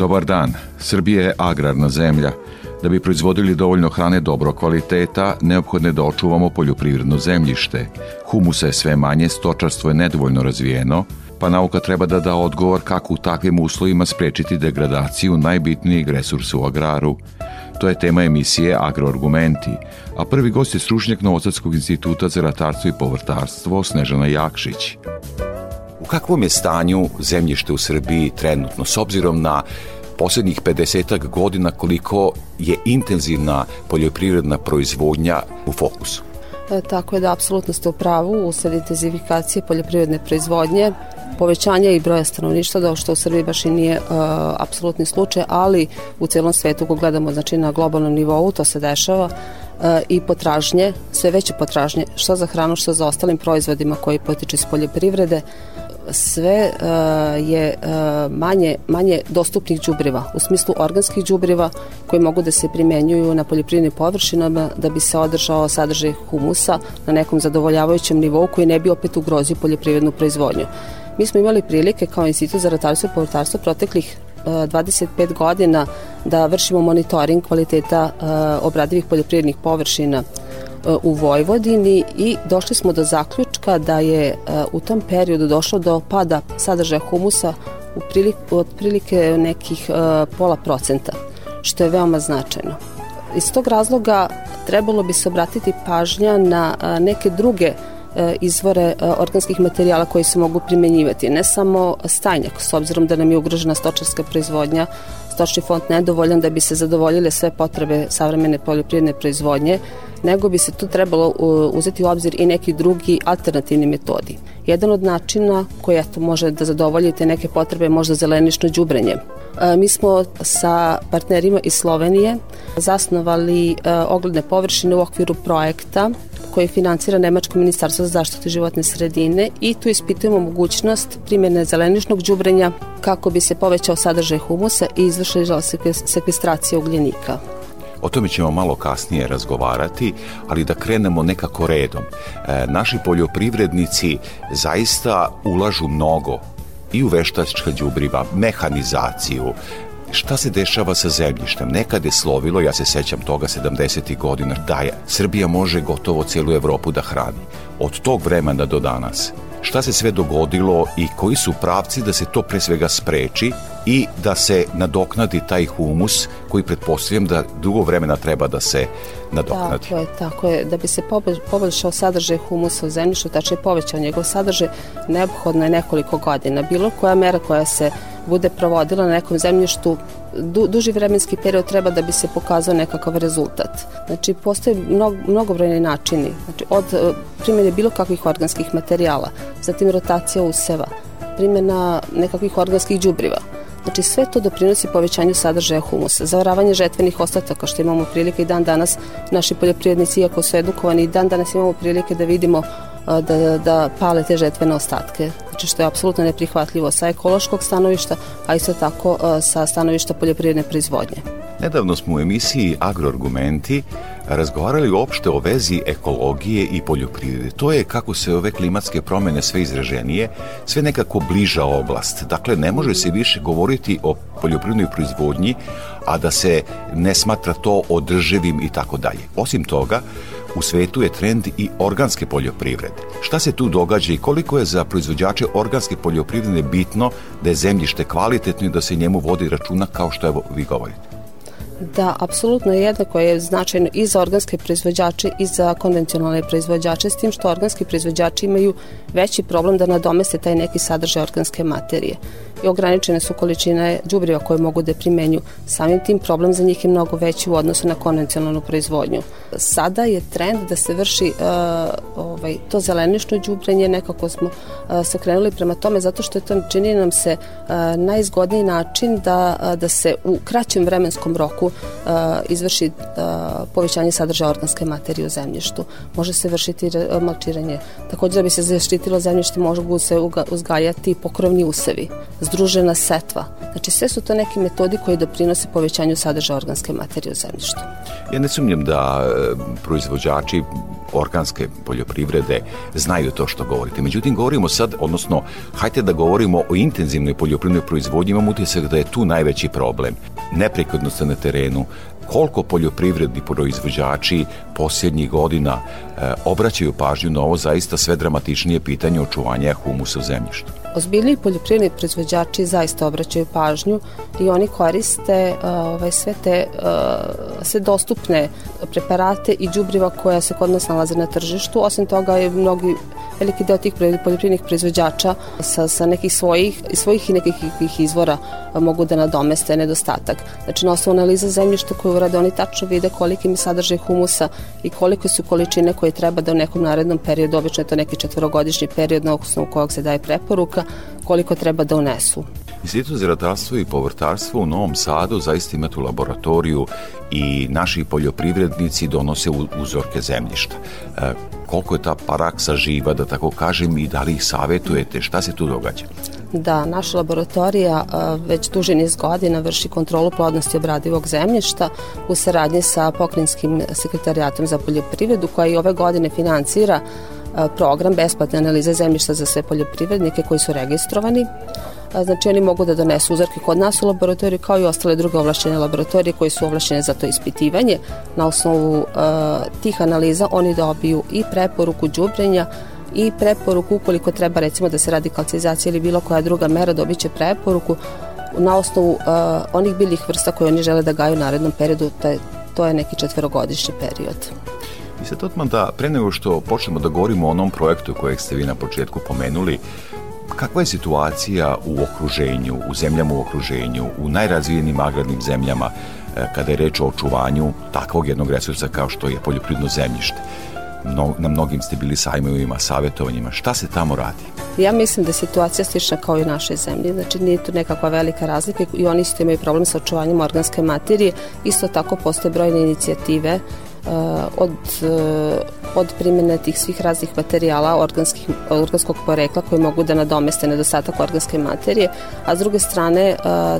Dobar dan. Srbija je agrarna zemlja. Da bi proizvodili dovoljno hrane dobro kvaliteta, neophodno je da očuvamo poljoprivredno zemljište. Humusa je sve manje, stočarstvo je nedovoljno razvijeno, pa nauka treba da da odgovor kako u takvim uslovima sprečiti degradaciju najbitnijeg resursa u agraru. To je tema emisije Agroargumenti, a prvi gost je stručnjak Novosadskog instituta za ratarstvo i povrtarstvo Snežana Jakšić. Kakvom je stanju zemljište u Srbiji trenutno, s obzirom na poslednjih 50 godina koliko je intenzivna poljoprivredna proizvodnja u fokusu? E, tako je da apsolutno ste u pravu usled intenzifikacije poljoprivredne proizvodnje, povećanja i broja stanovništva, da što u Srbiji baš i nije uh, apsolutni slučaj, ali u celom svetu, ko gledamo znači, na globalnom nivou, to se dešava, uh, i potražnje, sve veće potražnje, što za hranu, što za ostalim proizvodima koji potiču iz poljoprivrede, sve uh, je uh, manje, manje dostupnih đubriva, u smislu organskih đubriva koji mogu da se primenjuju na poljoprivrednim površinama da bi se održao sadržaj humusa na nekom zadovoljavajućem nivou koji ne bi opet ugrozio poljoprivrednu proizvodnju. Mi smo imali prilike kao Institut za ratarstvo i povrtarstvo proteklih 25 uh, godina da vršimo monitoring kvaliteta obradivih poljoprivrednih površina u Vojvodini i došli smo do zaključka da je e, u tom periodu došlo do pada sadržaja humusa u prilik, otprilike nekih e, pola procenta, što je veoma značajno. Iz tog razloga trebalo bi se obratiti pažnja na e, neke druge izvore organskih materijala koji se mogu primenjivati, ne samo stajnjak, s obzirom da nam je ugrožena stočarska proizvodnja, stočni fond nedovoljan da bi se zadovoljile sve potrebe savremene poljoprivredne proizvodnje, nego bi se tu trebalo uzeti u obzir i neki drugi alternativni metodi. Jedan od načina koji eto, može da zadovolji te neke potrebe je možda zelenično đubrenje. E, mi smo sa partnerima iz Slovenije zasnovali e, ogledne površine u okviru projekta koji financira Nemačko ministarstvo za zaštitu životne sredine i tu ispitujemo mogućnost primjene zeleničnog đubrenja kako bi se povećao sadržaj humusa i izvršila sekvestracija ugljenika. O tome ćemo malo kasnije razgovarati, ali da krenemo nekako redom. E, naši poljoprivrednici zaista ulažu mnogo i u veštačka đubriva, mehanizaciju, šta se dešava sa zemljištem. Nekad je slovilo, ja se sećam toga 70. godina, da je Srbija može gotovo celu Evropu da hrani. Od tog vremena do danas šta se sve dogodilo i koji su pravci da se to pre svega spreči i da se nadoknadi taj humus koji pretpostavljam da dugo vremena treba da se nadoknadi. Tako je, tako je. Da bi se poboljšao sadržaj humusa u zemljištu, tačnije povećao njegov sadržaj, neophodno je nekoliko godina. Bilo koja mera koja se bude provodila na nekom zemljištu du, duži vremenski period treba da bi se pokazao nekakav rezultat. Znači, postoje mnogo, mnogobrojni načini, znači, od e, primjene bilo kakvih organskih materijala, zatim rotacija useva, primjena nekakvih organskih đubriva, Znači sve to doprinosi povećanju sadržaja humusa, zavaravanje žetvenih ostataka što imamo prilike i dan danas naši poljoprivrednici iako su edukovani i dan danas imamo prilike da vidimo da, da pale te žetvene ostatke. Znači što je apsolutno neprihvatljivo sa ekološkog stanovišta, a isto tako sa stanovišta poljoprivredne proizvodnje. Nedavno smo u emisiji Agroargumenti razgovarali uopšte o vezi ekologije i poljoprivrede. To je kako se ove klimatske promene sve izraženije, sve nekako bliža oblast. Dakle, ne može se više govoriti o poljoprivrednoj proizvodnji, a da se ne smatra to održivim i tako dalje. Osim toga, u svetu je trend i organske poljoprivrede. Šta se tu događa i koliko je za proizvođače organske poljoprivrede bitno da je zemljište kvalitetno i da se njemu vodi računa kao što evo vi govorite? Da, apsolutno jednako je značajno i za organske proizvođače i za konvencionalne proizvođače, s tim što organski proizvođači imaju veći problem da nadomeste taj neki sadržaj organske materije. I ograničene su količine đubriva koje mogu da primenju. Samim tim problem za njih je mnogo veći u odnosu na konvencionalnu proizvodnju. Sada je trend da se vrši uh, ovaj, to zelenično đubrenje, nekako smo uh, se krenuli prema tome zato što je to čini nam se uh, najzgodniji način da, uh, da se u kraćem vremenskom roku uh, izvrši uh, povećanje sadržaja organske materije u zemljištu. Može se vršiti malčiranje. Takođe da bi se zaštitilo zemljište mogu se uzgajati pokrovni usevi, združena setva. Znači sve su to neki metodi koji doprinose povećanju sadržaja organske materije u zemljištu. Ja ne sumnjam da e, proizvođači organske poljoprivrede znaju to što govorite. Međutim, govorimo sad, odnosno, hajte da govorimo o intenzivnoj poljoprivrednoj proizvodnji, imam utisak da je tu najveći problem. Neprekodno ste na terenu, koliko poljoprivredni proizvođači posljednjih godina e, obraćaju pažnju na ovo zaista sve dramatičnije pitanje očuvanja humusa u zemljištu. Ozbiljni poljoprivredni proizvođači zaista obraćaju pažnju i oni koriste e, ovaj, sve te e, sve dostupne preparate i đubriva koja se kod nas nalaze na tržištu. Osim toga mnogi veliki deo tih poljoprivrednih proizvođača sa, sa nekih svojih, svojih i nekih izvora mogu da nadomeste nedostatak. Znači na osnovu analiza zemljišta koje urade oni tačno vide koliki mi sadržaj humusa i koliko su količine koje treba da u nekom narednom periodu, obično je to neki četvorogodišnji period na osnovu kojeg se daje preporuka, koliko treba da unesu. Institut za ratarstvo i povrtarstvo u Novom Sadu zaista ima tu laboratoriju i naši poljoprivrednici donose uzorke zemljišta. E, koliko je ta paraksa živa, da tako kažem, i da li ih savetujete, šta se tu događa? Da, naša laboratorija već duže niz godina vrši kontrolu plodnosti obradivog zemljišta u saradnji sa pokrinjskim sekretarijatom za poljoprivredu koja i ove godine financira program besplatne analize zemljišta za sve poljoprivrednike koji su registrovani. Znači oni mogu da donesu uzorke kod nas u laboratoriju kao i ostale druge ovlašćene laboratorije koji su ovlašćene za to ispitivanje. Na osnovu uh, tih analiza oni dobiju i preporuku đubrenja i preporuku ukoliko treba recimo da se radi kalcizacija ili bilo koja druga mera dobit će preporuku na osnovu uh, onih biljih vrsta koje oni žele da gaju u narednom periodu, to je, to je neki četverogodišnji period. I sad otman da pre nego što počnemo da govorimo o onom projektu kojeg ste vi na početku pomenuli, kakva je situacija u okruženju, u zemljama u okruženju, u najrazvijenim agrarnim zemljama e, kada je reč o očuvanju takvog jednog resursa kao što je poljoprivredno zemljište? Mno, na mnogim ste bili sajmovima, savjetovanjima. Šta se tamo radi? Ja mislim da je situacija slična kao i u našoj zemlji. Znači nije tu nekakva velika razlika i oni isto imaju problem sa očuvanjem organske materije. Isto tako postoje brojne inicijative od, eh, od primjene tih svih raznih materijala organskih, organskog porekla koji mogu da nadomeste nedostatak organske materije, a s druge strane eh,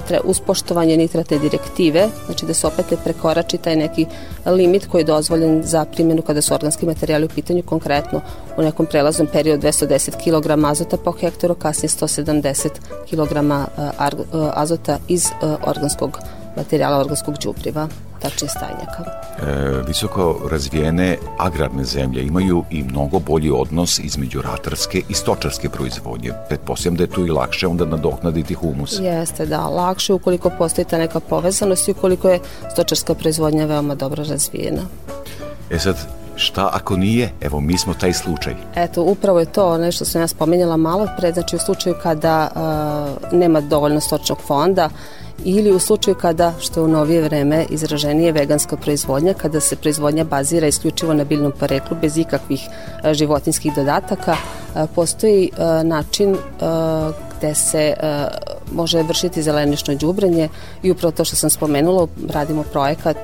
tre, uz poštovanje nitratne direktive, znači da se opet ne prekorači taj neki limit koji je dozvoljen za primjenu kada su organski materijali u pitanju konkretno u nekom prelaznom periodu 210 kg azota po hektaru, kasnije 170 kg azota iz organskog materijala organskog đubriva tačnije stajnjaka. E, visoko razvijene agrarne zemlje imaju i mnogo bolji odnos između ratarske i stočarske proizvodnje. Pretpostavljam da je tu i lakše onda nadoknaditi humus. Jeste, da, lakše ukoliko postoji ta neka povezanost i ukoliko je stočarska proizvodnja veoma dobro razvijena. E sad, šta ako nije? Evo, mi smo taj slučaj. Eto, upravo je to nešto sam ja spomenjala malo pre, znači u slučaju kada uh, nema dovoljno stočnog fonda, ili u slučaju kada, što je u novije vreme izraženije veganska proizvodnja, kada se proizvodnja bazira isključivo na biljnom poreklu bez ikakvih e, životinskih dodataka, e, postoji e, način gde se može vršiti zelenično đubrenje i upravo to što sam spomenula, radimo projekat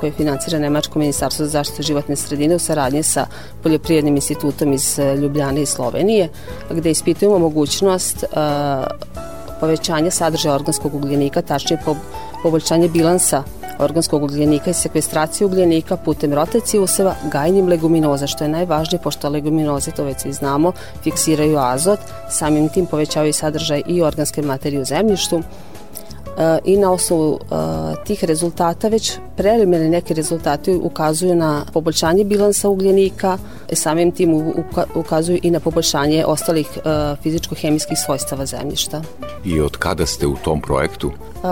koji financira Nemačko ministarstvo za zaštitu životne sredine u saradnji sa Poljoprivrednim institutom iz Ljubljane i Slovenije, gde ispitujemo mogućnost povećanje sadržaja organskog ugljenika, tačnije po, poboljšanje bilansa organskog ugljenika i sekvestracije ugljenika putem rotacije useva gajanjem leguminoza, što je najvažnije pošto leguminoze, to već svi znamo, fiksiraju azot, samim tim povećavaju sadržaj i organske materije u zemljištu. I na osnovu tih rezultata već preliminarni neki rezultati ukazuju na poboljšanje bilansa ugljenika, samim tim ukazuju i na poboljšanje ostalih fizičko-hemijskih svojstava zemljišta. I od kada ste u tom projektu?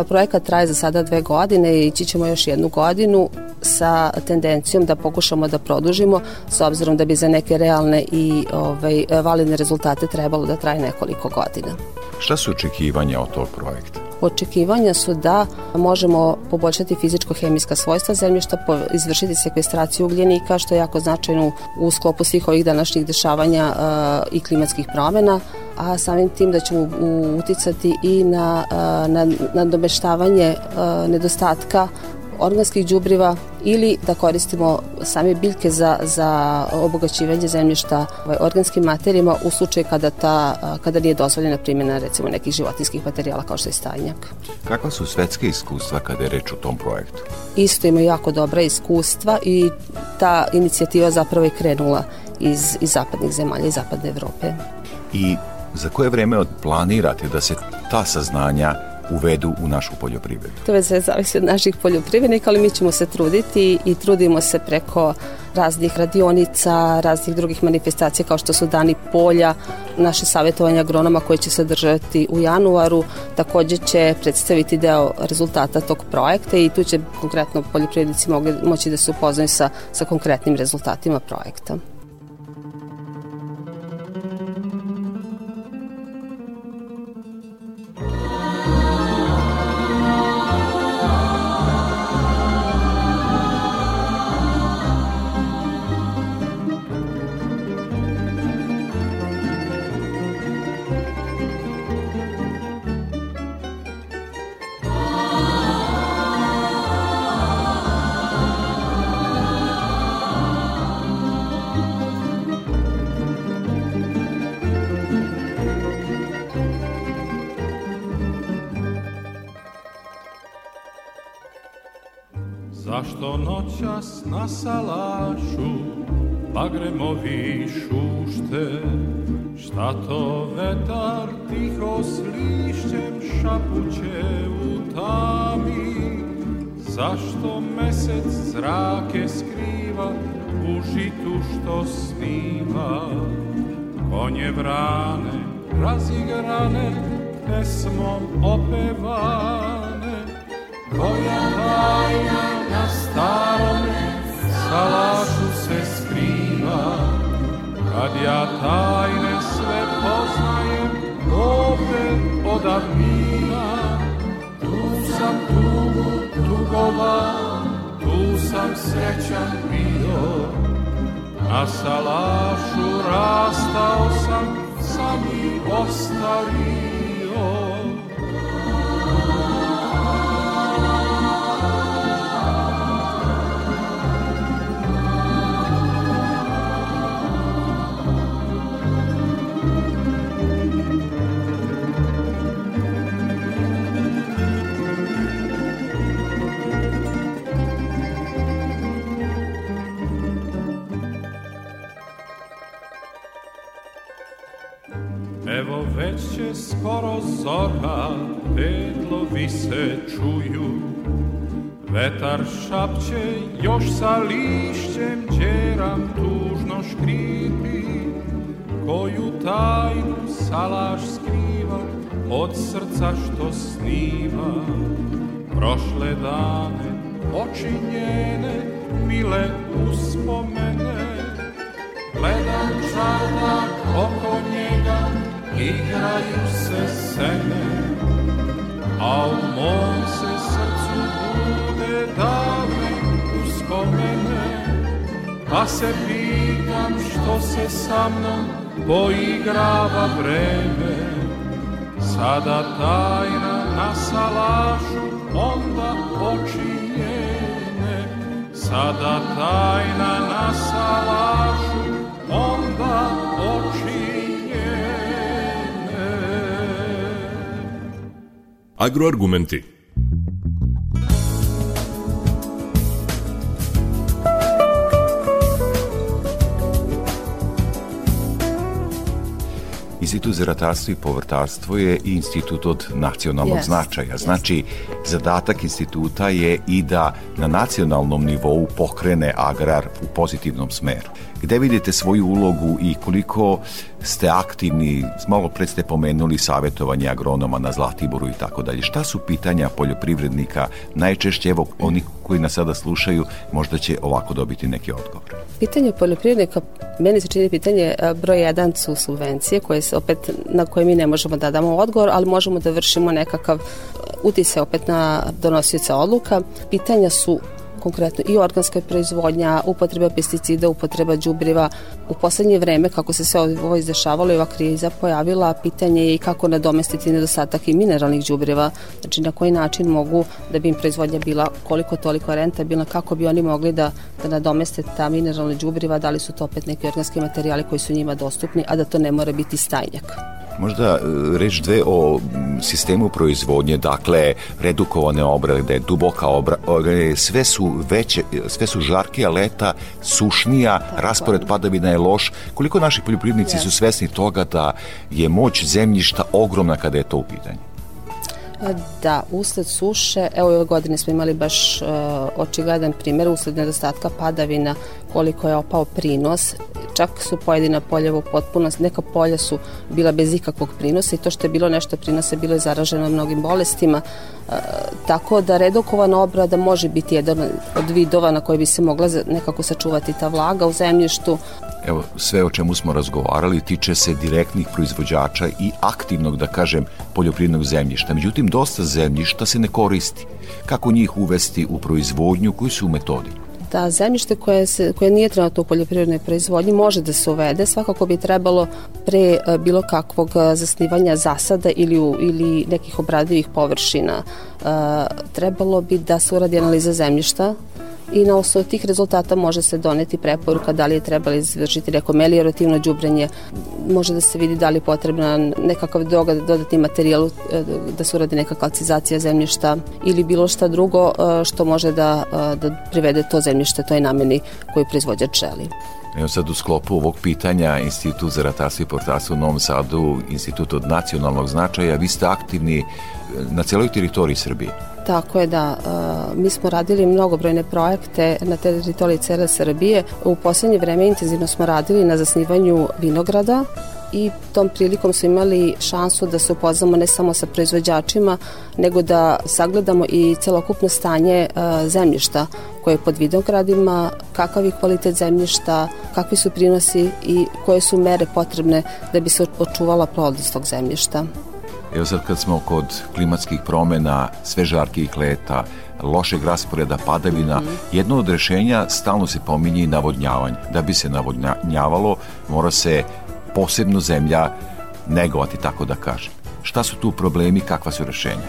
Projekat traje za sada dve godine i ići ćemo još jednu godinu sa tendencijom da pokušamo da produžimo s obzirom da bi za neke realne i ovaj, validne rezultate trebalo da traje nekoliko godina. Šta su očekivanja od tog projekta? Očekivanja su da možemo poboljšati fizičko-hemijska svojstva zemljišta, izvršiti sekvestraciju ugljenika, što je jako značajno u sklopu svih ovih današnjih dešavanja i klimatskih promena, a samim tim da ćemo uticati i na, na, na domeštavanje nedostatka organskih đubriva ili da koristimo same biljke za, za obogaćivanje zemljišta ovaj, organskim materijama u slučaju kada, ta, kada nije dozvoljena primjena recimo nekih životinskih materijala kao što je stajnjak. Kakva su svetske iskustva kada je reč o tom projektu? Isto ima jako dobra iskustva i ta inicijativa zapravo je krenula iz, iz zapadnih zemalja, iz zapadne Evrope. I za koje vreme planirate da se ta saznanja uvedu u našu poljoprivredu? To je sve zavisi od naših poljoprivrednika, ali mi ćemo se truditi i trudimo se preko raznih radionica, raznih drugih manifestacija kao što su dani polja, naše savjetovanja agronoma koje će se držati u januaru, takođe će predstaviti deo rezultata tog projekta i tu će konkretno poljoprivrednici moći da se upoznaju sa, sa konkretnim rezultatima projekta. Vetar tiho s lišćem šapuće u tami. Zašto mesec zrake skriva u žitu što snima Konje vrane razigrane pesmom opevane. Koja tajna na starome salašu se skriva? Kad ja tajne sve poznajem ovde od davnina Tu sam tugu tugova, tu sam srećan bio. Na salašu rastao sam, sam i ostario Već će skoro zora, pedlovi se čuju, Vetar šapće, još sa lišćem džeram tužno škripi, koju tajnu salaš skriva od srca što snima. Prošle dane, oči njene, mile uspomene, gledam čardak oko njega, igraju se sene, a u mom se srcu bude davne uspomene, pa se pitam što se sa mnom poigrava vreme. Sada tajna na salašu, onda oči njene, sada tajna na salašu, Agroargumenti Institut za ratarstvo i povrtarstvo je i institut od nacionalnog Yes, značaja. yes. Znači, zadatak instituta je i da na nacionalnom nivou pokrene agrar u pozitivnom smeru. Gde vidite svoju ulogu i koliko ste aktivni, malo pred ste pomenuli savjetovanje agronoma na Zlatiboru i tako dalje. Šta su pitanja poljoprivrednika najčešće, evo oni koji nas sada slušaju, možda će ovako dobiti neki odgovor. Pitanje poljoprivrednika, meni se čini pitanje e, broj jedan su subvencije koje se opet, na koje mi ne možemo da damo odgovor, ali možemo da vršimo nekakav utise opet na donosioca odluka. Pitanja su konkretno i organska proizvodnja, upotreba pesticida, upotreba đubriva. U poslednje vreme, kako se sve ovo izdešavalo i ova kriza pojavila, pitanje je i kako nadomestiti nedostatak i mineralnih đubriva, znači na koji način mogu da bi im proizvodnja bila koliko toliko rentabilna, kako bi oni mogli da, da nadomeste ta mineralna đubriva, da li su to opet neki organski materijali koji su njima dostupni, a da to ne mora biti stajnjak. Možda e, reč dve o sistemu proizvodnje, dakle redukovane obrade, duboka obrade, sve su veće, sve su žarkija leta, sušnija, raspored padavina je loš. Koliko naši poljoprivrednici su svesni toga da je moć zemljišta ogromna kada je to u pitanju? Da, usled suše, evo ove godine smo imali baš uh, očigledan primjer, usled nedostatka padavina, koliko je opao prinos, čak su pojedina polja u potpunosti, neka polja su bila bez ikakvog prinosa i to što je bilo nešto prinosa bilo je zaraženo mnogim bolestima, uh, tako da redukovana obrada može biti jedan od vidova na koji bi se mogla nekako sačuvati ta vlaga u zemljištu, Evo, sve o čemu smo razgovarali tiče se direktnih proizvođača i aktivnog, da kažem, poljoprivrednog zemljišta. Međutim, dosta zemljišta se ne koristi. Kako njih uvesti u proizvodnju, koji su metodi? Da zemljište koje, se, koje nije trenutno u poljoprivrednoj proizvodnji može da se uvede, svakako bi trebalo pre e, bilo kakvog e, zasnivanja zasada ili, u, ili nekih obradivih površina. E, trebalo bi da se uradi analiza zemljišta i na osnovu tih rezultata može se doneti preporuka da li je trebalo izvršiti neko meliorativno đubrenje, može da se vidi da li je potrebna nekakav dodatni materijal da se uradi neka kalcizacija zemljišta ili bilo šta drugo što može da, da privede to zemljište toj nameni koju proizvođač želi. Evo sad u sklopu ovog pitanja Institut za ratarstvo i portarstvo u Novom Sadu, Institut od nacionalnog značaja, vi ste aktivni na celoj teritoriji Srbije. Tako je da, mi smo radili mnogobrojne projekte na teritoriji cele Srbije. U poslednje vreme intenzivno smo radili na zasnivanju vinograda i tom prilikom smo imali šansu da se upoznamo ne samo sa proizvođačima, nego da sagledamo i celokupno stanje zemljišta koje je pod vinogradima, kakav je kvalitet zemljišta, kakvi su prinosi i koje su mere potrebne da bi se očuvala plodnost tog zemljišta. Evo sad kad smo kod klimatskih promena, sve žarkih leta, lošeg rasporeda padavina, mm -hmm. jedno od rešenja stalno se pominje i navodnjavanje. Da bi se navodnjavalo, mora se posebno zemlja negovati, tako da kažem. Šta su tu problemi, kakva su rešenja?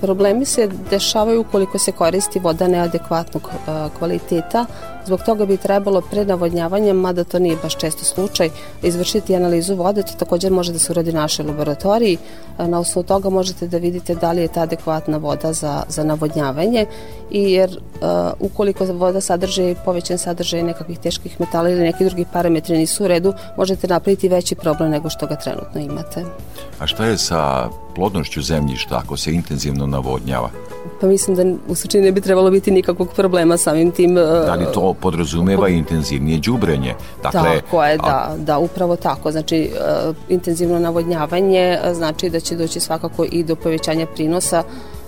Problemi se dešavaju ukoliko se koristi voda neadekvatnog kvaliteta. Zbog toga bi trebalo pre navodnjavanja, mada to nije baš često slučaj, izvršiti analizu vode. To također može da se uradi u našoj laboratoriji. Na osnovu toga možete da vidite da li je ta adekvatna voda za, za navodnjavanje i jer uh, ukoliko voda sadrže povećan sadržaj nekakvih teških metala ili neki drugi parametri nisu u redu, možete napraviti veći problem nego što ga trenutno imate. A šta je sa plodnošću zemljišta ako se intenzivno navodnjava? Pa mislim da u suštini ne bi trebalo biti nikakvog problema samim tim. Da li to podrazumeva i intenzivnije đubrenje? Dakle, tako je, da, da, upravo tako. Znači, uh, intenzivno navodnjavanje znači da će doći svakako i do povećanja prinosa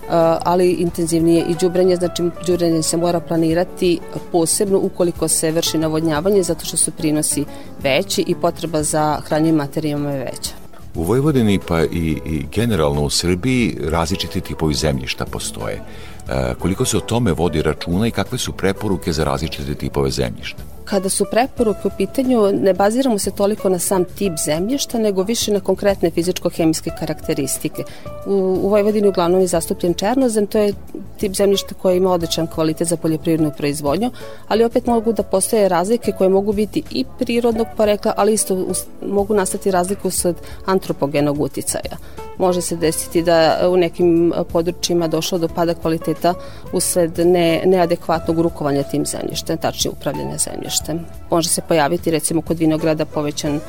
Uh, ali intenzivnije i đubrenje, znači đubrenje se mora planirati posebno ukoliko se vrši navodnjavanje zato što su prinosi veći i potreba za hranjivim materijama je veća. U Vojvodini pa i, i generalno u Srbiji različiti tipovi zemljišta postoje. E, koliko se o tome vodi računa i kakve su preporuke za različite tipove zemljišta? Kada su preporuke u pitanju, ne baziramo se toliko na sam tip zemljišta, nego više na konkretne fizičko-hemijske karakteristike. U, u Vojvodini uglavnom je zastupljen černozem, to je tip zemljišta koji ima odličan kvalitet za poljoprivrednu proizvodnju, ali opet mogu da postoje razlike koje mogu biti i prirodnog porekla, ali isto mogu nastati razlike usled antropogenog uticaja. Može se desiti da u nekim područjima došlo do pada kvaliteta usled ne, neadekvatnog rukovanja tim zemljištem, tačnije upravljanja zemljištem. Može se pojaviti recimo kod vinograda povećan uh,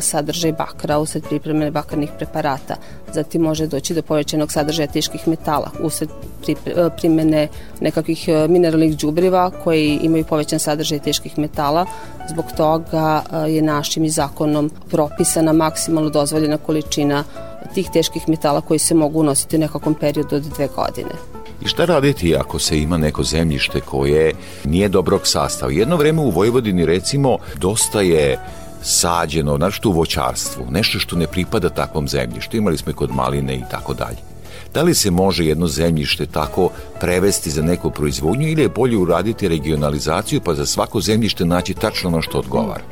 sadržaj bakra usled pripreme bakarnih preparata. Zatim može doći do povećanog sadržaja teških metala usled primene nekakvih mineralnih đubriva koji imaju povećan sadržaj teških metala. Zbog toga je našim i zakonom propisana maksimalno dozvoljena količina tih teških metala koji se mogu unositi u nekakvom periodu od dve godine. I šta raditi ako se ima neko zemljište koje nije dobrog sastava? Jedno vreme u Vojvodini recimo dosta je sađeno, znači u voćarstvu, nešto što ne pripada takvom zemljištu. Imali smo i kod maline i tako dalje. Da li se može jedno zemljište tako prevesti za neku proizvodnju ili je bolje uraditi regionalizaciju pa za svako zemljište naći tačno ono što odgovara?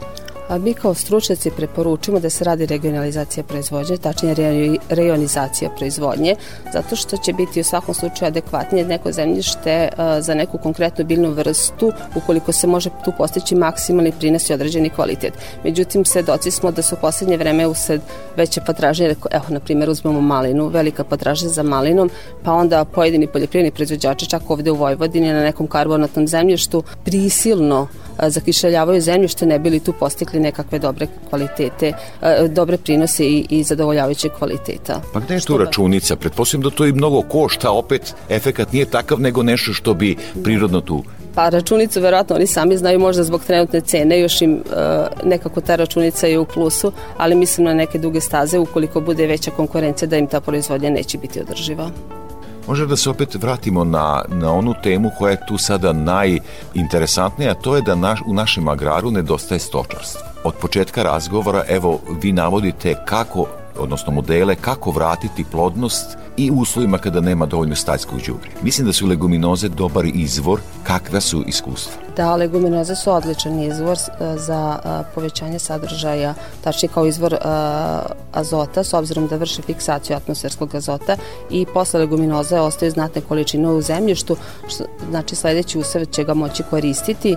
A mi kao stručnjaci preporučimo da se radi regionalizacija proizvodnje, tačnije rejonizacija proizvodnje, zato što će biti u svakom slučaju adekvatnije neko zemljište za neku konkretnu biljnu vrstu ukoliko se može tu postići maksimalni prines i određeni kvalitet. Međutim, svedoci smo da su u poslednje vreme usled veće potražnje, evo, na primjer, uzmemo malinu, velika potražnja za malinom, pa onda pojedini poljoprivredni proizvođači, čak ovde u Vojvodini, na nekom karbonatnom zemljištu, prisilno zakišeljavaju zemljište ne bili tu postigli nekakve dobre kvalitete, dobre prinose i, i zadovoljavajuće kvaliteta. Pa gde je tu računica? Pretpostavljam da to i mnogo košta, opet efekat nije takav nego nešto što bi prirodno tu Pa računicu verovatno oni sami znaju možda zbog trenutne cene, još im e, nekako ta računica je u plusu, ali mislim na neke duge staze ukoliko bude veća konkurencija da im ta proizvodnja neće biti održiva. Može da se opet vratimo na, na onu temu koja je tu sada najinteresantnija, to je da naš, u našem agraru nedostaje stočarstvo. Od početka razgovora, evo, vi navodite kako odnosno modele kako vratiti plodnost i uslovima kada nema dovoljno stajskog đubriva. Mislim da su leguminoze dobar izvor, kakva su iskustva? Da, leguminoze su odličan izvor e, za e, povećanje sadržaja, tačnije kao izvor e, azota, s obzirom da vrše fiksaciju atmosferskog azota i posle leguminoze ostaju znatne količine u zemljištu, što, znači sledeći usav će ga moći koristiti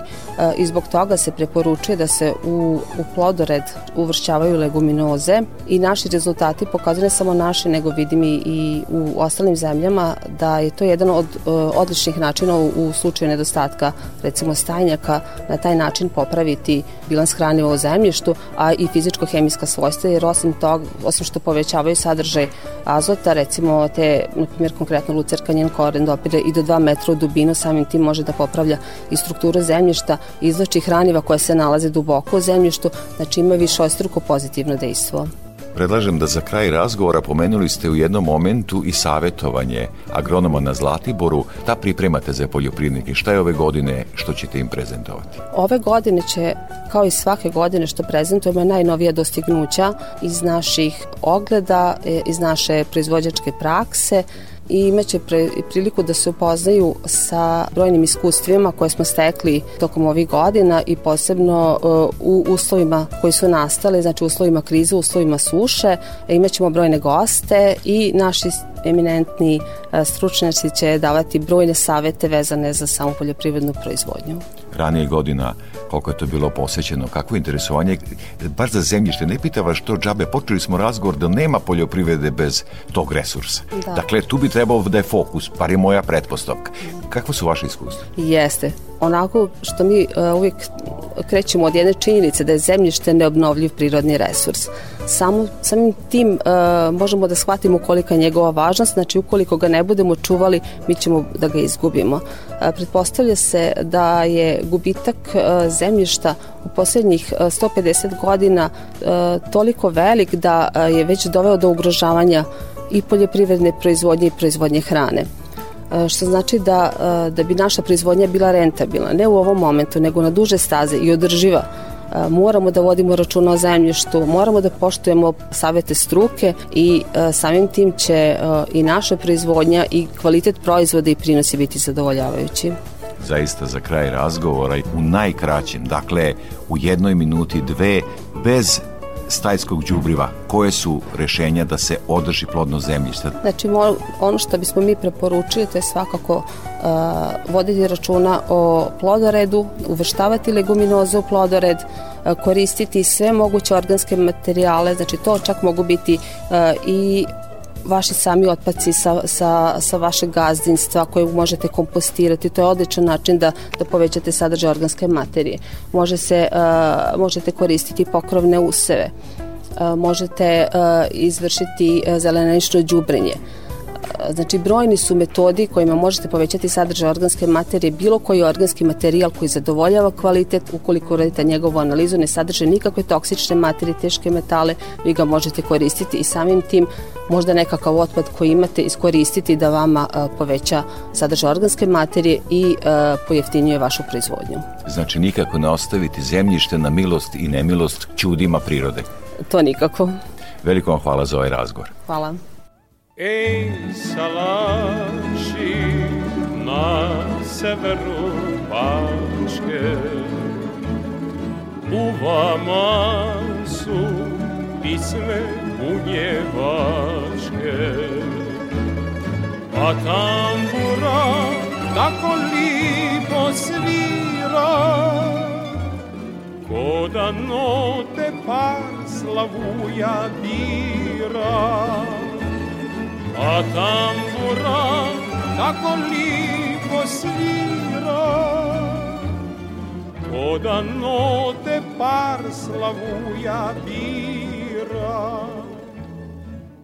i zbog toga se preporučuje da se u, u plodored uvršćavaju leguminoze i naši rezultati pokazuju ne samo naši, nego vidim i, i u ostalim zemljama da je to jedan od odličnih načina u, u slučaju nedostatka recimo stajnjaka na taj način popraviti bilans hraniva u zemljištu, a i fizičko-hemijska svojstva, jer osim toga, osim što povećavaju sadržaj azota, recimo te, na primjer, konkretno lucerka njen koren dopire i do 2 metra u dubinu, samim tim može da popravlja i strukturu zemljišta, izlači hraniva koje se nalaze duboko u zemljištu, znači ima više ostruko pozitivno dejstvo. Predlažem da za kraj razgovora pomenuli ste u jednom momentu i savetovanje agronoma na Zlatiboru. Da pripremate za poljoprivrednike? Šta je ove godine što ćete im prezentovati? Ove godine će, kao i svake godine što prezentujemo, najnovija dostignuća iz naših ogleda, e, iz naše proizvođačke prakse, i imaće pre, priliku da se upoznaju sa brojnim iskustvima koje smo stekli tokom ovih godina i posebno uh, u uslovima koji su nastali, znači uslovima krize, uslovima suše, imaćemo brojne goste i naši eminentni uh, stručnjaci će davati brojne savete vezane za samu poljoprivrednu proizvodnju. Ranije godina koliko je to bilo posećeno, kakvo interesovanje, baš za zemljište, ne pita vas što džabe, počeli smo razgovor da nema poljoprivrede bez tog resursa. Da. Dakle, tu bi trebao da je fokus, par je moja pretpostavka. Kakvo su vaše iskustva? Jeste. Onako što mi uh, uvijek krećemo od jedne činjenice da je zemljište neobnovljiv prirodni resurs. Samo, samim tim uh, možemo da shvatimo kolika je njegova važnost, znači ukoliko ga ne budemo čuvali, mi ćemo da ga izgubimo. Uh, pretpostavlja se da je gubitak uh, zemljišta u poslednjih 150 godina toliko velik da je već doveo do ugrožavanja i poljoprivredne proizvodnje i proizvodnje hrane. Što znači da, da bi naša proizvodnja bila rentabilna, ne u ovom momentu, nego na duže staze i održiva moramo da vodimo računa o zemljištu, moramo da poštujemo savete struke i samim tim će i naša proizvodnja i kvalitet proizvoda i prinosi biti zadovoljavajući. Zaista za kraj razgovora u najkraćem, dakle u jednoj minuti dve, bez stajskog đubriva, koje su rešenja da se održi plodno zemljište? Znači, ono što bismo mi preporučili, to je svakako uh, voditi računa o plodoredu, uvrštavati leguminoze u plodored, uh, koristiti sve moguće organske materijale, znači to čak mogu biti uh, i vaši sami otpaci sa, sa, sa vašeg gazdinstva koje možete kompostirati. To je odličan način da, da povećate sadržaj organske materije. Može se, uh, možete koristiti pokrovne useve. Uh, možete uh, izvršiti zelenično đubrenje. Znači, brojni su metodi kojima možete povećati sadržaj organske materije, bilo koji organski materijal koji zadovoljava kvalitet, ukoliko uradite njegovu analizu, ne sadrže nikakve toksične materije, teške metale, vi ga možete koristiti i samim tim možda nekakav otpad koji imate iskoristiti da vama poveća sadržaj organske materije i pojeftinjuje vašu proizvodnju. Znači, nikako ne ostaviti zemljište na milost i nemilost čudima prirode. To nikako. Veliko vam hvala za ovaj razgovor. Hvala. Ej, salaši na severu Bačke, u vama su pisme bunjevačke, a tambura tako lipo svira, ko da note par slavuja bira a tambura tako lipo svira. Ko da note par slavuja bira.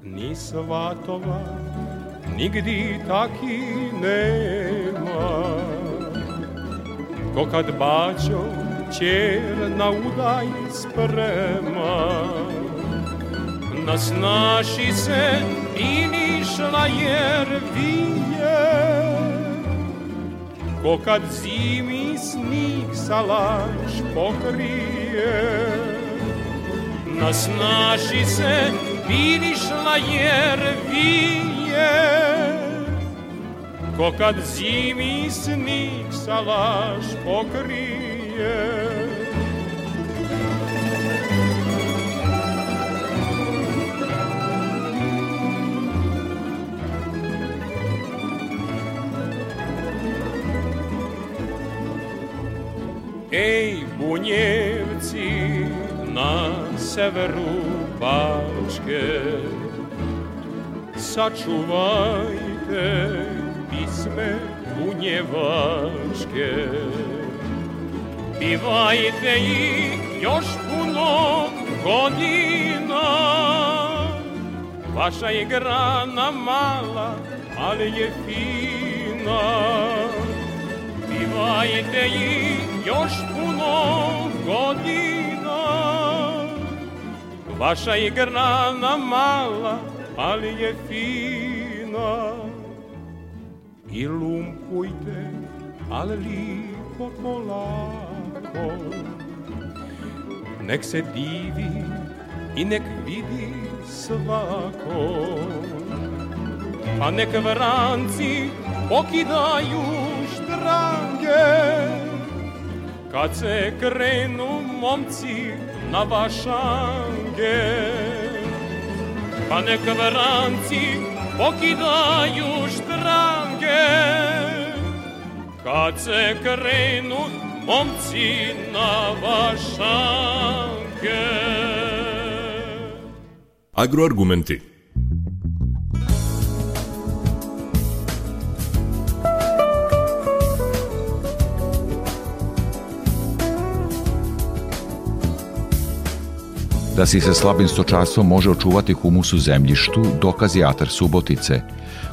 Ni svatova nigdi taki nema. Ko kad bađo čer na udaj sprema nas naši se išla jer vije Ko kad zimi snig salaš pokrije. Nas naši se vinišla jer vije Ko kad zimi snig salaš pokrije Ej, bunjevci na severu Bačke, sačuvajte pisme bunjevačke. Bivajte ih još puno godina, vaša je grana mala, ali je fina. Bivajte ih još Vaša je grana mala, ali je fina. I lumpujte, ali lipo polako. Nek se divi i nek vidi svako. Pa nek vranci pokidaju štrange Kad se krenu momci na vašange Pa nek vranci pokidaju štrange. Kad se krenu momci na vašange Agroargumenti Da si se slabim stočarstvom može očuvati humus u zemljištu, dokaz Atar Subotice.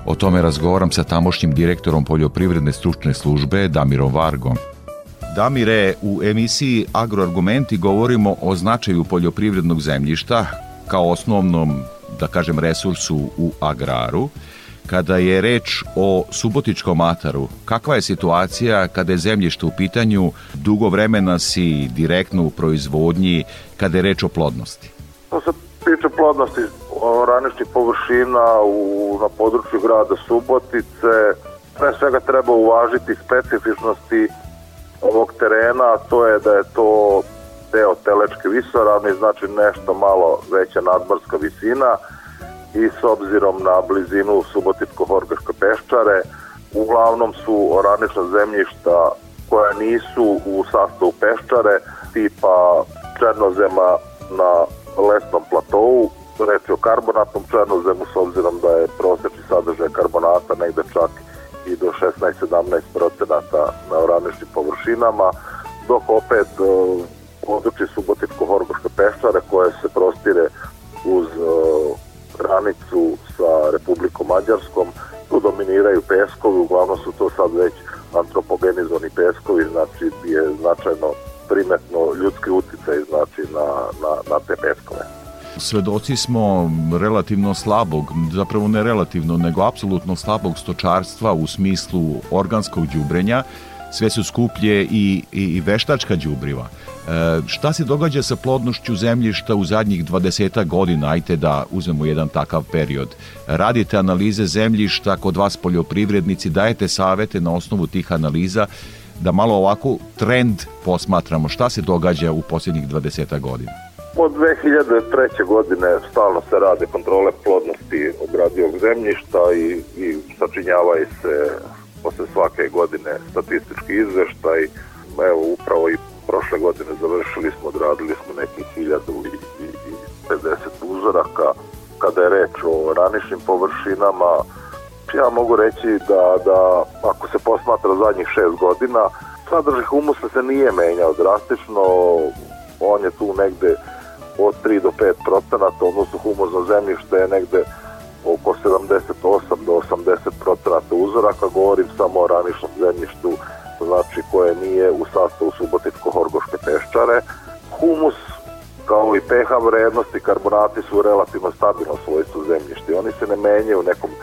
O tome razgovaram sa tamošnjim direktorom poljoprivredne stručne službe Damirom Vargom. Damire, u emisiji Agroargumenti govorimo o značaju poljoprivrednog zemljišta kao osnovnom, da kažem, resursu u agraru. Kada je reč o subotičkom ataru, kakva je situacija kada je zemljište u pitanju, dugo vremena si direktno u proizvodnji, kada je reč o plodnosti? To se tiče plodnosti oraničnih površina u, na području grada Subotice, pre svega treba uvažiti specifičnosti ovog terena, a to je da je to deo Telečke visoravne, znači nešto malo veća nadmorska visina, i s obzirom na blizinu Suboticko-Horgaške peščare, uglavnom su oranična zemljišta koja nisu u sastavu peščare, tipa černozema na lesnom platovu, reći o karbonatnom černozemu s obzirom da je prosečni sadržaj karbonata negde čak i do 16-17 procenata na oraničnim površinama, dok opet e, područje Subotičko-Horgoške peščare koje se prostire uz e, granicu sa Republikom Mađarskom, tu dominiraju peskovi, uglavnom su to sad već antropogenizovani peskovi, znači je značajno primetno ljudski uticaj znači na, na, na te peskove. Svedoci smo relativno slabog, zapravo ne relativno, nego apsolutno slabog stočarstva u smislu organskog đubrenja, sve su skuplje i, i, i veštačka đubriva. E, šta se događa sa plodnošću zemljišta u zadnjih 20 godina? Ajte da uzmemo jedan takav period. Radite analize zemljišta kod vas poljoprivrednici, dajete savete na osnovu tih analiza da malo ovako trend posmatramo. Šta se događa u posljednjih 20 godina? Od 2003. godine stalno se rade kontrole plodnosti obradivog zemljišta i, i sačinjavaju se posle svake godine statistički izveštaj. Evo, upravo i prošle godine završili smo, odradili smo nekih 1050 uzoraka. Kada je reč o raničnim površinama, ja mogu reći da, da ako se posmatra zadnjih šest godina, sadržaj humusa se nije menjao drastično, on je tu negde od 3 do 5 procenata, odnosno humozno zemljište je negde oko 78 do 80 procenata uzoraka, govorim samo o raničnom zemljištu, znači koje nije u sastavu Subotičko-Horgoške peščare. Humus kao i pH vrednosti, karbonati su relativno stabilno svojstvo zemljišta oni se ne menjaju u nekom e,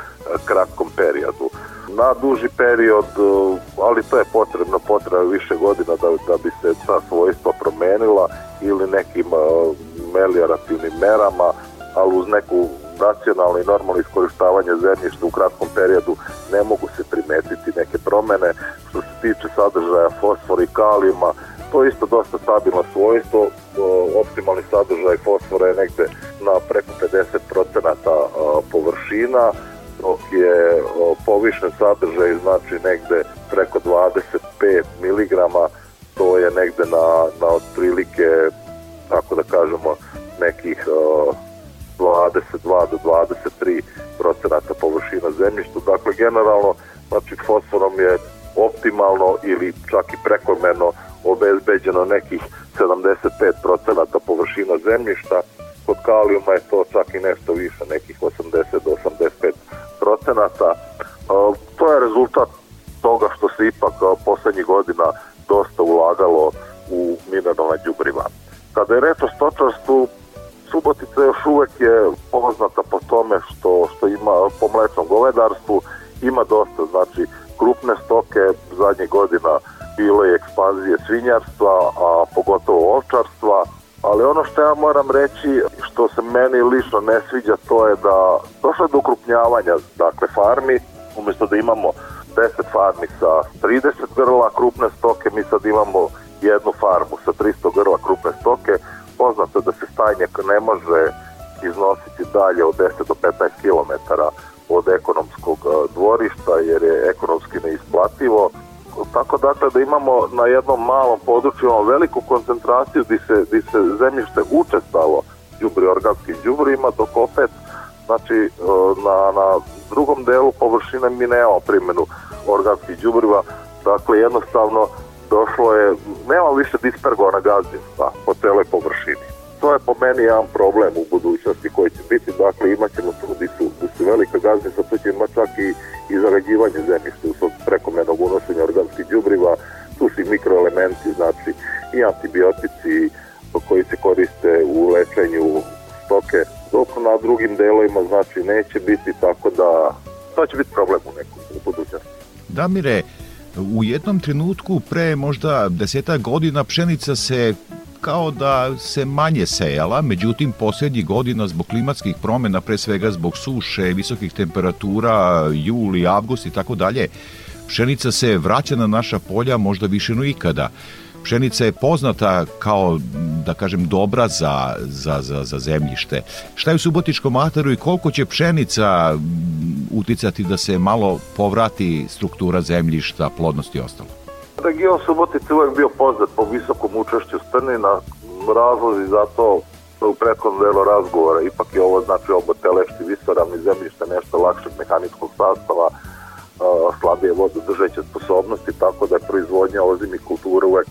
kratkom periodu. Na duži period, e, ali to je potrebno, potrebno više godina da, da bi se ta svojstva promenila ili nekim e, meliorativnim merama, ali uz neku racionalno i normalno iskoristavanje zemljišta u kratkom periodu ne mogu se primetiti neke promene. Što se tiče sadržaja fosfora i kalijuma, to je isto dosta stabilno svojstvo, optimalni sadržaj fosfora je negde na preko 50% površina, dok je povišen sadržaj znači negde preko 25 mg, to je negde na, na otprilike, tako da kažemo, nekih 22 do 23 procenata površina zemljišta. Dakle, generalno, znači fosforom je optimalno ili čak i prekomerno obezbeđeno nekih 75% površina zemljišta, kod kalijuma je to čak i nešto više, nekih 80 do 85%. To je rezultat toga što se ipak poslednjih godina dosta ulagalo u mineralna đubriva. Kada je reč o stočarstvu, Subotica još uvek je poznata po tome što, što ima po mlečnom govedarstvu, ima dosta, znači krupne stoke zadnjih godina bilo je ekspanzije svinjarstva, a pogotovo ovčarstva, ali ono što ja moram reći, na jednom malom području imamo veliku koncentraciju gde se, gde se zemljište učestalo đubri organskim đubrima, dok opet znači e, na, na drugom delu površine mi nemamo primjenu organskih đubriva, dakle jednostavno došlo je, nema više dispergovana gazdinstva po celoj površini. To je po meni jedan problem u budućnosti koriste u lečenju stoke, dok na drugim delovima znači neće biti, tako da to će biti problem u nekom u budućnosti. Damire, u jednom trenutku pre možda deseta godina pšenica se kao da se manje sejala, međutim poslednjih godina zbog klimatskih promena, pre svega zbog suše, visokih temperatura, juli, avgust i tako dalje, pšenica se vraća na naša polja možda više no ikada. Pšenica je poznata kao, da kažem, dobra za, za, za, za zemljište. Šta je u Subotičkom ataru i koliko će pšenica uticati da se malo povrati struktura zemljišta, plodnost i ostalo? Region Subotica uvek bio poznat po visokom učešću strnina, razlozi za to u prethodnom delu razgovora, ipak je ovo znači obo telešti visoravni zemljište nešto lakšeg mehaničkog sastava, slabije vododržeće sposobnosti, tako da je proizvodnja ozimih kultura uvek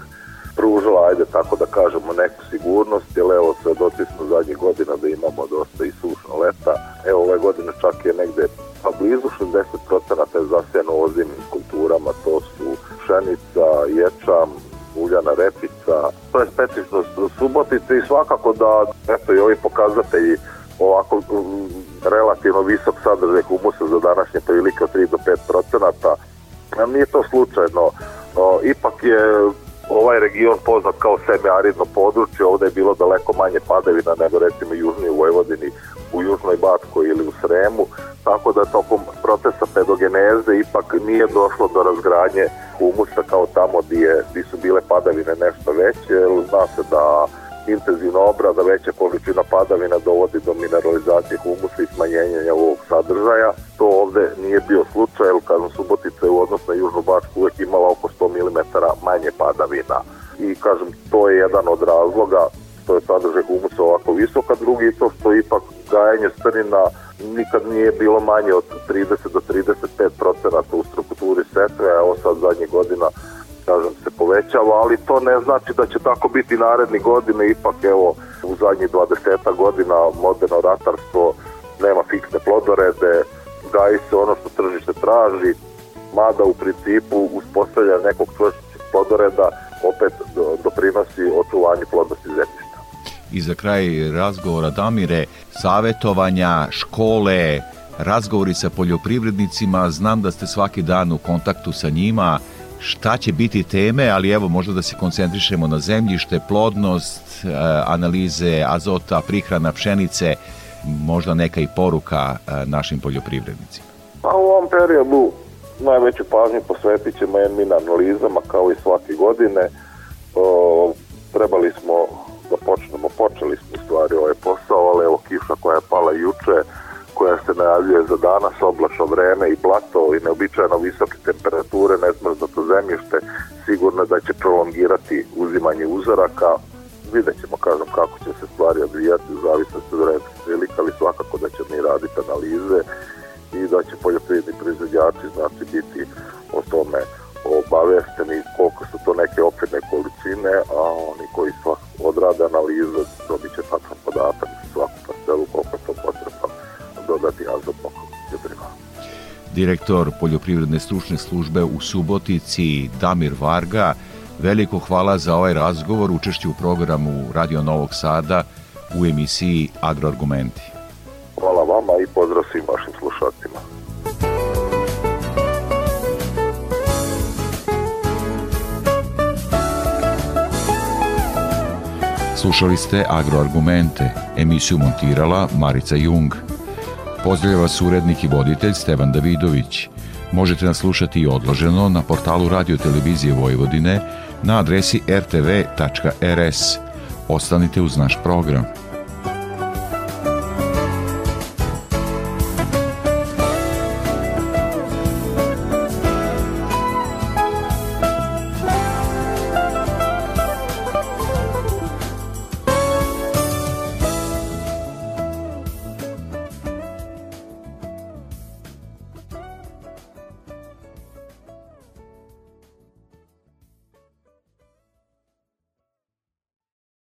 pružila, ajde tako da kažemo, neku sigurnost, jer evo svedoci smo zadnjih godina da imamo dosta i sušno leta. Evo ove godine čak je negde pa blizu 60% je zasijano ozimim kulturama, to su pšenica, ječam, uljana repica, to je specifičnost Subotice i svakako da eto i ovi pokazatelji ovako mm, relativno visok sadržaj humusa za današnje prilike od 3 do 5 procenata. Nije to slučajno. Ipak je ovaj region poznat kao semi-aridno područje, ovde je bilo daleko manje padavina nego recimo južnije u Vojvodini, u Južnoj Batkoj ili u Sremu, tako da tokom procesa pedogeneze ipak nije došlo do razgradnje humusa kao tamo gdje, gdje su bile padavine nešto veće, zna se da intenzivna obrada, veća količina padavina dovodi do mineralizacije humusa i smanjenja ovog sadržaja. To ovde nije bio slučaj, jer kažem Subotica je u odnosu na Južnu Bačku uvek imala oko 100 mm manje padavina. I kažem, to je jedan od razloga što je sadržaj humusa ovako visok, a drugi to što ipak gajanje strnina nikad nije bilo manje od 30 do 35 procenata u strukturi setve, a evo sad zadnjih godina kažem, se povećava, ali to ne znači da će tako biti naredni godine, ipak evo u zadnjih 20 godina moderno ratarstvo nema fiksne plodorede, gaji se ono što tržište traži, mada u principu uspostavlja nekog čvršćeg plodoreda opet doprinosi očuvanju plodnosti zemljišta. I za kraj razgovora Damire, savetovanja, škole, razgovori sa poljoprivrednicima, znam da ste svaki dan u kontaktu sa njima, šta će biti teme, ali evo možda da se koncentrišemo na zemljište, plodnost, e, analize azota, prihrana pšenice, možda neka i poruka e, našim poljoprivrednicima. Pa u ovom periodu najveću pažnju posvetit ćemo jednim analizama kao i svake godine. O, trebali smo da počnemo, počeli smo u stvari ovaj posao, ali evo kiša koja je pala juče, koja se najavljuje za danas, oblačno vreme i blato i neobičajno visoke temperature, nezmrznuto zemljište, sigurno da će prolongirati uzimanje uzoraka. Vidjet ćemo, kažem, kako će se stvari odvijati u zavisnosti od vremenskih prilika, ali svakako da će mi raditi analize i da će poljoprivredni proizvođači znači biti o tome obavešteni koliko su to neke okvirne količine, a oni koji svak odrade analize dobit će tačan podatak svaku parcelu koliko je to potrebno dodati azotnog đubriva. Direktor Poljoprivredne stručne službe u Subotici Damir Varga, veliko hvala za ovaj razgovor, učešću u programu Radio Novog Sada u emisiji Agroargumenti. Hvala vama i pozdrav svim vašim slušacima. Slušali ste Agroargumente, emisiju montirala Marica Jung. Pozdravlja vas urednik i voditelj Stevan Davidović. Možete nas slušati i odloženo na portalu Radio Televizije Vojvodine na adresi rtv.rs. Ostanite uz naš program.